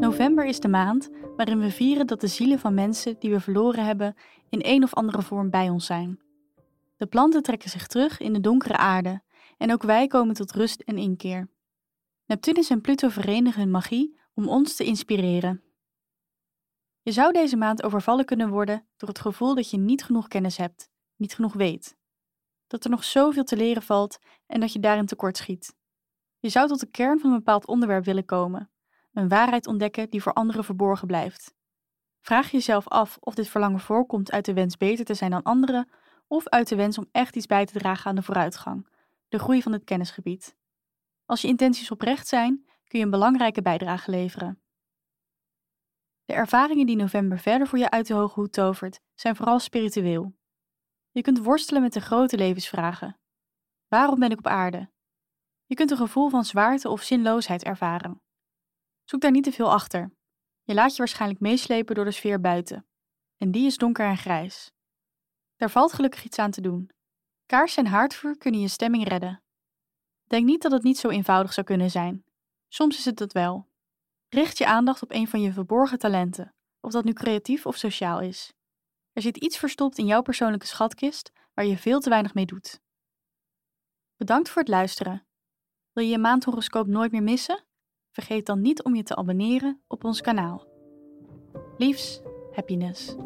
November is de maand waarin we vieren dat de zielen van mensen die we verloren hebben in een of andere vorm bij ons zijn. De planten trekken zich terug in de donkere aarde en ook wij komen tot rust en inkeer. Neptunus en Pluto verenigen hun magie om ons te inspireren. Je zou deze maand overvallen kunnen worden door het gevoel dat je niet genoeg kennis hebt, niet genoeg weet. Dat er nog zoveel te leren valt en dat je daarin tekort schiet. Je zou tot de kern van een bepaald onderwerp willen komen, een waarheid ontdekken die voor anderen verborgen blijft. Vraag jezelf af of dit verlangen voorkomt uit de wens beter te zijn dan anderen of uit de wens om echt iets bij te dragen aan de vooruitgang, de groei van het kennisgebied. Als je intenties oprecht zijn, kun je een belangrijke bijdrage leveren. De ervaringen die november verder voor je uit de hoge hoed tovert, zijn vooral spiritueel. Je kunt worstelen met de grote levensvragen. Waarom ben ik op aarde? Je kunt een gevoel van zwaarte of zinloosheid ervaren. Zoek daar niet te veel achter. Je laat je waarschijnlijk meeslepen door de sfeer buiten. En die is donker en grijs. Daar valt gelukkig iets aan te doen. Kaars en haardvuur kunnen je stemming redden. Denk niet dat het niet zo eenvoudig zou kunnen zijn. Soms is het dat wel. Richt je aandacht op een van je verborgen talenten, of dat nu creatief of sociaal is. Er zit iets verstopt in jouw persoonlijke schatkist waar je veel te weinig mee doet. Bedankt voor het luisteren. Wil je je maandhoroscoop nooit meer missen? Vergeet dan niet om je te abonneren op ons kanaal. Liefs, happiness.